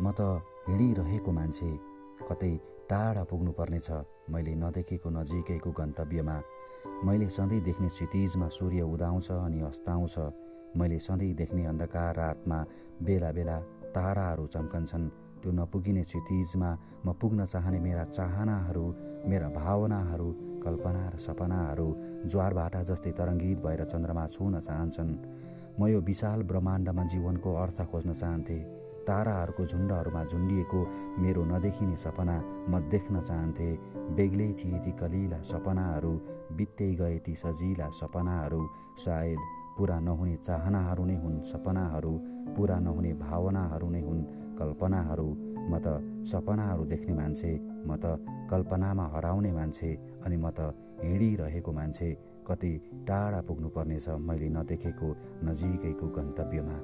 म त हिँडिरहेको मान्छे कतै टाढा पुग्नुपर्नेछ। मैले नदेखेको नजिकैको गन्तव्यमा। मैले सधैँ देख्ने क्षितिजमा सूर्य उदाउँछ अनि अस्ताउँछ। मैले सधैँ देख्ने अन्धकार रातमा बेला बेला ताराहरू चम्कन्छन्। त्यो नपुगिने क्षितिजमा म पुग्न चाहने मेरा चाहनाहरू मेरा भावनाहरू कल्पना र सपनाहरू ज्वारभाटा जस्तै तरङ्गित भएर चन्द्रमा छुन चाहन्छन्। म यो विशाल ब्रह्माण्डमा जीवनको अर्थ खोज्न चाहन्थेँ। ताराहरूको झुन्डहरूमा झुन्डिएको मेरो नदेखिने सपना म देख्न चाहन्थेँ। बेग्लै थिए ती कलिला सपनाहरू बित्दै गए ती सजिला सपनाहरू। सायद पुरा नहुने चाहनाहरू नै हुन् सपनाहरू पुरा नहुने भावनाहरू नै हुन् कल्पनाहरू। म त सपनाहरू देख्ने मान्छे म त कल्पनामा हराउने मान्छे अनि म त हिँडिरहेको मान्छे। कति टाढा पुग्नुपर्नेछ मैले नदेखेको नजिकैको गन्तव्यमा।